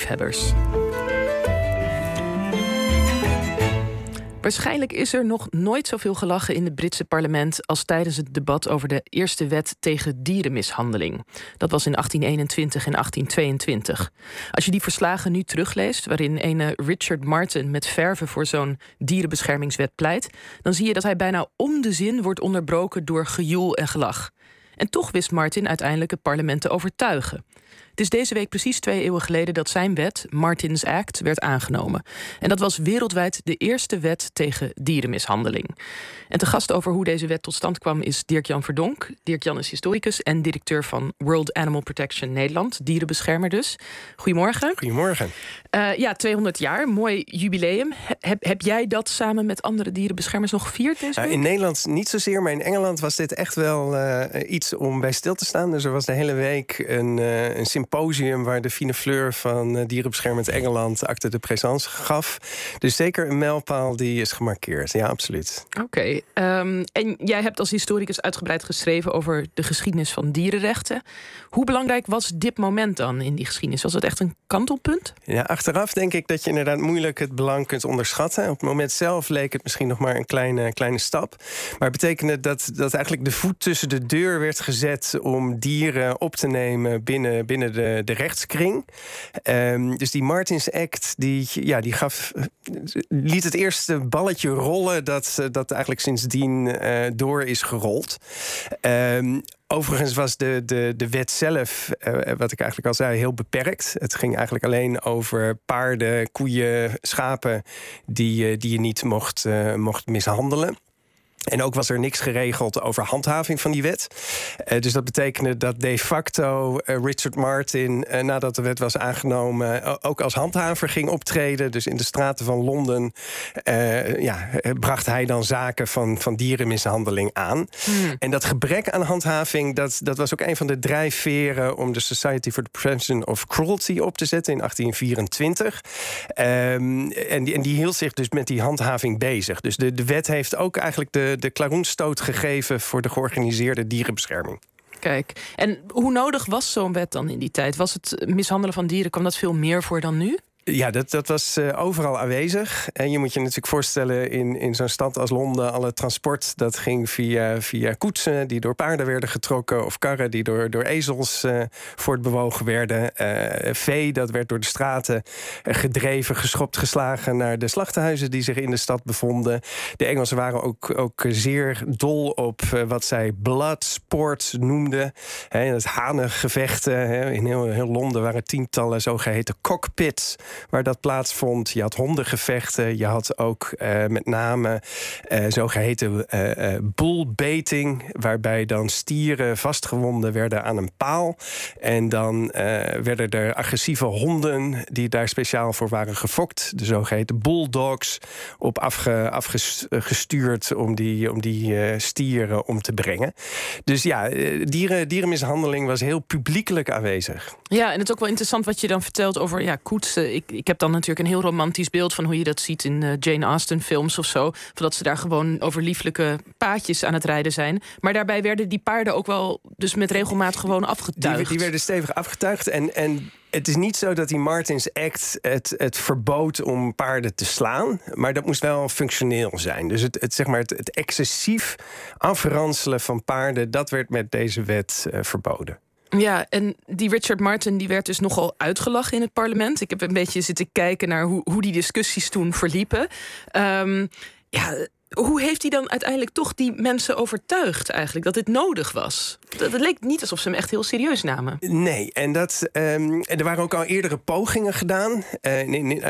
liefhebbers. Waarschijnlijk is er nog nooit zoveel gelachen in het Britse parlement als tijdens het debat over de eerste wet tegen dierenmishandeling. Dat was in 1821 en 1822. Als je die verslagen nu terugleest, waarin een Richard Martin met verven voor zo'n dierenbeschermingswet pleit, dan zie je dat hij bijna om de zin wordt onderbroken door gejoel en gelach. En toch wist Martin uiteindelijk het parlement te overtuigen. Het is deze week precies twee eeuwen geleden dat zijn wet, Martin's Act, werd aangenomen. En dat was wereldwijd de eerste wet tegen dierenmishandeling. En te gast over hoe deze wet tot stand kwam is Dirk-Jan Verdonk. Dirk-Jan is historicus en directeur van World Animal Protection Nederland, dierenbeschermer dus. Goedemorgen. Goedemorgen. Uh, ja, 200 jaar, mooi jubileum. Heb, heb jij dat samen met andere dierenbeschermers nog gevierd deze uh, In Nederland niet zozeer, maar in Engeland was dit echt wel uh, iets om bij stil te staan. Dus er was de hele week een, een symposium waar de fine fleur van Dierenbeschermend Engeland acte de présence gaf. Dus zeker een mijlpaal die is gemarkeerd. Ja, absoluut. Oké. Okay. Um, en jij hebt als historicus uitgebreid geschreven over de geschiedenis van dierenrechten. Hoe belangrijk was dit moment dan in die geschiedenis? Was het echt een kantelpunt? Ja, achteraf denk ik dat je inderdaad moeilijk het belang kunt onderschatten. Op het moment zelf leek het misschien nog maar een kleine, kleine stap. Maar het betekende dat, dat eigenlijk de voet tussen de deur werd gezet om dieren op te nemen binnen, binnen de, de rechtskring. Um, dus die Martins Act die, ja, die gaf, liet het eerste balletje rollen dat, dat eigenlijk sindsdien uh, door is gerold. Um, Overigens was de, de, de wet zelf, uh, wat ik eigenlijk al zei, heel beperkt. Het ging eigenlijk alleen over paarden, koeien, schapen die, uh, die je niet mocht, mocht mishandelen. En ook was er niks geregeld over handhaving van die wet. Uh, dus dat betekende dat de facto uh, Richard Martin, uh, nadat de wet was aangenomen, ook als handhaver ging optreden. Dus in de straten van Londen ja, bracht hij dan zaken van, van dierenmishandeling aan. Hmm. En dat gebrek aan handhaving, dat, dat was ook een van de drijfveren om de Society for the Prevention of Cruelty op te zetten in 1824. Um, en, die, en die hield zich dus met die handhaving bezig. Dus de, de wet heeft ook eigenlijk de de klaroenstoot gegeven voor de georganiseerde dierenbescherming. Kijk, en hoe nodig was zo'n wet dan in die tijd? Was het mishandelen van dieren, kwam dat veel meer voor dan nu? Ja, dat, dat was uh, overal aanwezig. En je moet je natuurlijk voorstellen in, in zo'n stad als Londen... alle transport dat ging via, via koetsen die door paarden werden getrokken... of karren die door, door ezels uh, voortbewogen werden. Uh, vee dat werd door de straten gedreven, geschopt, geslagen... naar de slachthuizen die zich in de stad bevonden. De Engelsen waren ook, ook zeer dol op wat zij bloodsport noemden. He, het hanengevechten. He. In heel, heel Londen waren tientallen zogeheten cockpits waar dat plaatsvond. Je had hondengevechten. Je had ook uh, met name uh, zogeheten uh, bullbaiting, waarbij dan stieren vastgewonden werden aan een paal. En dan werden er agressieve honden die daar speciaal voor waren gefokt, de zogeheten bulldogs, op afge, afgestuurd om die, om die stieren om te brengen. Dus ja, dieren, dierenmishandeling was heel publiekelijk aanwezig. Ja, en het is ook wel interessant wat je dan vertelt over ja, koetsen ik, ik heb dan natuurlijk een heel romantisch beeld van hoe je dat ziet in uh, Jane Austen films of zo. Dat ze daar gewoon over lieflijke paadjes aan het rijden zijn. Maar daarbij werden die paarden ook wel dus met regelmaat gewoon afgetuigd. Die, die werden stevig afgetuigd. En, en het is niet zo dat die Martins Act het, het verbood om paarden te slaan. Maar dat moest wel functioneel zijn. Dus het, het, zeg maar het, het excessief afranselen van paarden, dat werd met deze wet uh, verboden. Ja, en die Richard Martin die werd dus nogal uitgelachen in het parlement. Ik heb een beetje zitten kijken naar hoe, hoe die discussies toen verliepen. Um, ja, hoe heeft hij dan uiteindelijk toch die mensen overtuigd eigenlijk dat dit nodig was? Dat, leek niet alsof ze hem echt heel serieus namen. Nee, en dat, um, er waren ook al eerdere pogingen gedaan. Uh,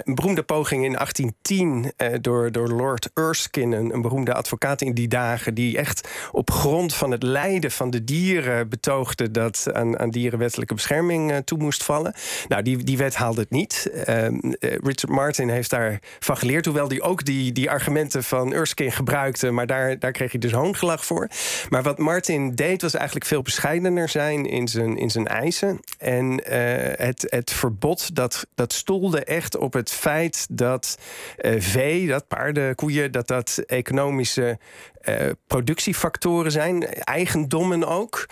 een beroemde poging in 1810 uh, door, door Lord Erskine, een, een, beroemde advocaat in die dagen, die echt op grond van het lijden van de dieren betoogde dat aan, aan dieren wettelijke bescherming uh, toe moest vallen. Nou, die, die wet haalde het niet. Richard Martin heeft daarvan geleerd, hoewel hij ook die, die argumenten van Erskine gebruikte, maar daar, daar kreeg hij dus hoongelach voor. Maar wat Martin deed was eigenlijk veel bescheidener zijn in zijn, in zijn eisen. En het, het verbod dat, dat stoelde echt op het feit dat vee, dat paarden, koeien, dat dat economische productiefactoren zijn, eigendommen ook.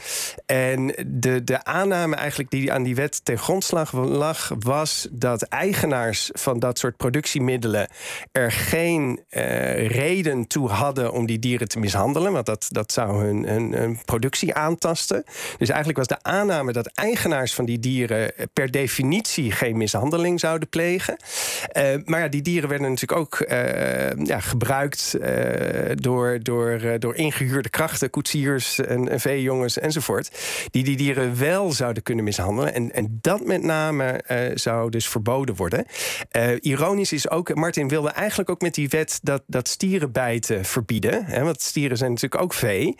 En de, de aanname eigenlijk die aan die wet ten grondslag lag, was dat eigenaars van dat soort productiemiddelen er geen uh, reden toe hadden om die dieren te mishandelen, want dat, dat zou hun, hun, productie aantasten. Dus eigenlijk was de aanname dat eigenaars van die dieren per definitie geen mishandeling zouden plegen. Maar ja, die dieren werden natuurlijk ook ja, gebruikt door, door door, eh, door ingehuurde krachten, koetsiers en, en veejongens enzovoort, die die dieren wel zouden kunnen mishandelen. En, en dat met name uh, zou dus verboden worden. Uh, ironisch is ook, Martin wilde eigenlijk ook met die wet dat, dat stierenbijten verbieden. Hè, want stieren zijn natuurlijk ook vee.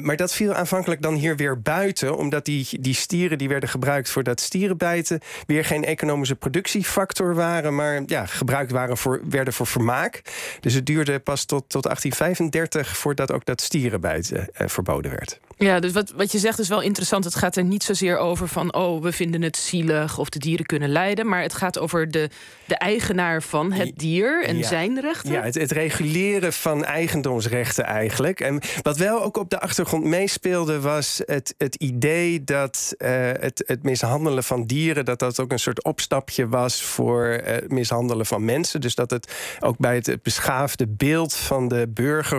Maar dat viel aanvankelijk dan hier weer buiten, omdat die, die stieren die werden gebruikt voor dat stierenbijten weer geen economische productiefactor waren, maar ja, gebruikt waren voor, werden voor vermaak. Dus het duurde pas tot, tot 1835 voordat ook dat stierenbijten uh, verboden werd. Ja, dus wat, wat je zegt is wel interessant. Het gaat er niet zozeer over van, oh, we vinden het zielig of de dieren kunnen lijden. Maar het gaat over de, de eigenaar van het dier en zijn rechten. Ja, het, het, reguleren van eigendomsrechten eigenlijk. En wat wel ook op de achtergrond meespeelde, was het, het idee dat uh, het, het mishandelen van dieren, dat dat ook een soort opstapje was voor uh, het mishandelen van mensen. Dus dat het ook bij het, het beschaafde beeld van de burger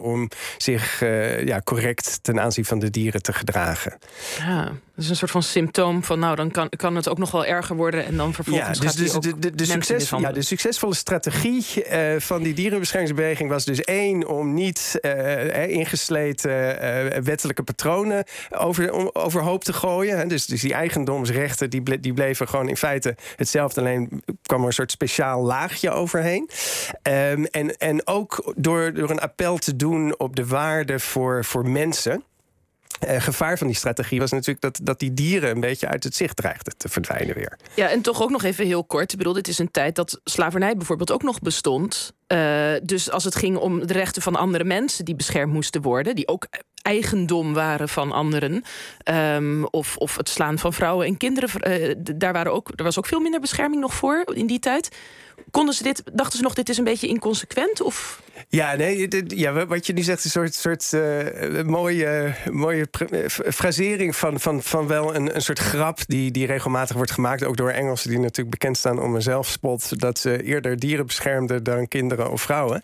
om zich uh, ja, correct ten aanzien van de dieren te gedragen. Ja, is een soort van symptoom van nou, dan kan, kan het ook nog wel erger worden en dan vervolgens ja, dus, dus de, de, de, succes, ja, de succesvolle strategie uh, van die dierenbeschermingsbeweging was dus één om niet uh, ingesleten uh, wettelijke patronen over, overhoop te gooien. Dus, dus die eigendomsrechten die, ble, die bleven gewoon in feite hetzelfde, alleen kwam er een soort speciaal laagje overheen. Um, en, en ook door, door een appel te doen op de waarde voor, voor mensen. Uh, gevaar van die strategie was natuurlijk dat, dat die dieren een beetje uit het zicht dreigden te verdwijnen weer. Ja, en toch ook nog even heel kort. Ik bedoel, dit is een tijd dat slavernij bijvoorbeeld ook nog bestond. Uh, dus als het ging om de rechten van andere mensen die beschermd moesten worden, die ook eigendom waren van anderen. Um, of, of het slaan van vrouwen en kinderen. Uh, daar waren ook, er was ook veel minder bescherming nog voor in die tijd. Konden ze dit, dachten ze nog, dit is een beetje inconsequent? Of? Ja, nee, ja, wat je nu zegt een soort, soort uh, mooie, mooie frasering van, van, van wel een, een soort grap die, die regelmatig wordt gemaakt. Ook door Engelsen die natuurlijk bekend staan om een zelfspot. Dat ze eerder dieren beschermden dan kinderen of vrouwen.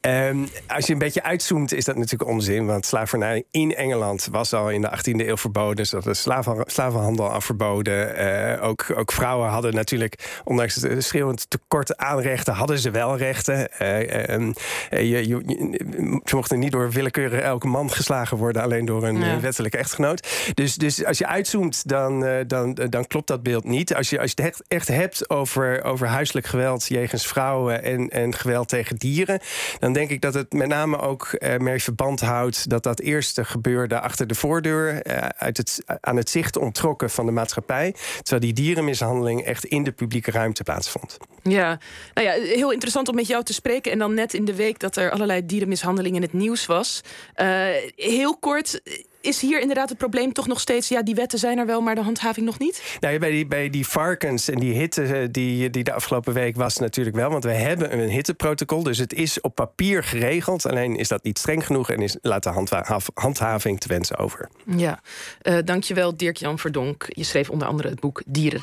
Um, als je een beetje uitzoomt, is dat natuurlijk onzin. Want slavernij in Engeland was al in de 18e eeuw verboden. Dus dat slaven, slavenhandel al verboden. Uh, ook, ook vrouwen hadden natuurlijk, ondanks het schreeuwend tekort aan rechten, hadden ze wel rechten. Uh, um, je, je, ze mochten niet door willekeurig elke man geslagen worden, alleen door een ja. wettelijke echtgenoot. Dus, dus als je uitzoomt, dan, uh, dan, dan klopt dat beeld niet. Als je, als je het echt, echt hebt over, over huiselijk geweld jegens vrouwen en, en geweld tegen dieren, dan denk ik dat het met name ook uh, mee verband houdt dat dat eerste gebeurde achter de voordeur, uh, uit het, aan het zicht ontrokken van de maatschappij, terwijl die dierenmishandeling echt in de publieke ruimte plaatsvond. Ja, nou ja, heel interessant om met jou te spreken. En dan net in de week dat er allerlei dierenmishandeling in het nieuws was. Uh, heel kort, is hier inderdaad het probleem toch nog steeds... ja, die wetten zijn er wel, maar de handhaving nog niet? Nou, bij, die, bij die varkens en die hitte eh, die, die de afgelopen week was natuurlijk wel... want we hebben een hitteprotocol, dus het is op papier geregeld. Alleen is dat niet streng genoeg en is, laat de handha handhaving te wensen over. Ja, uh, dankjewel Dirk-Jan Verdonk. Je schreef onder andere het boek Dieren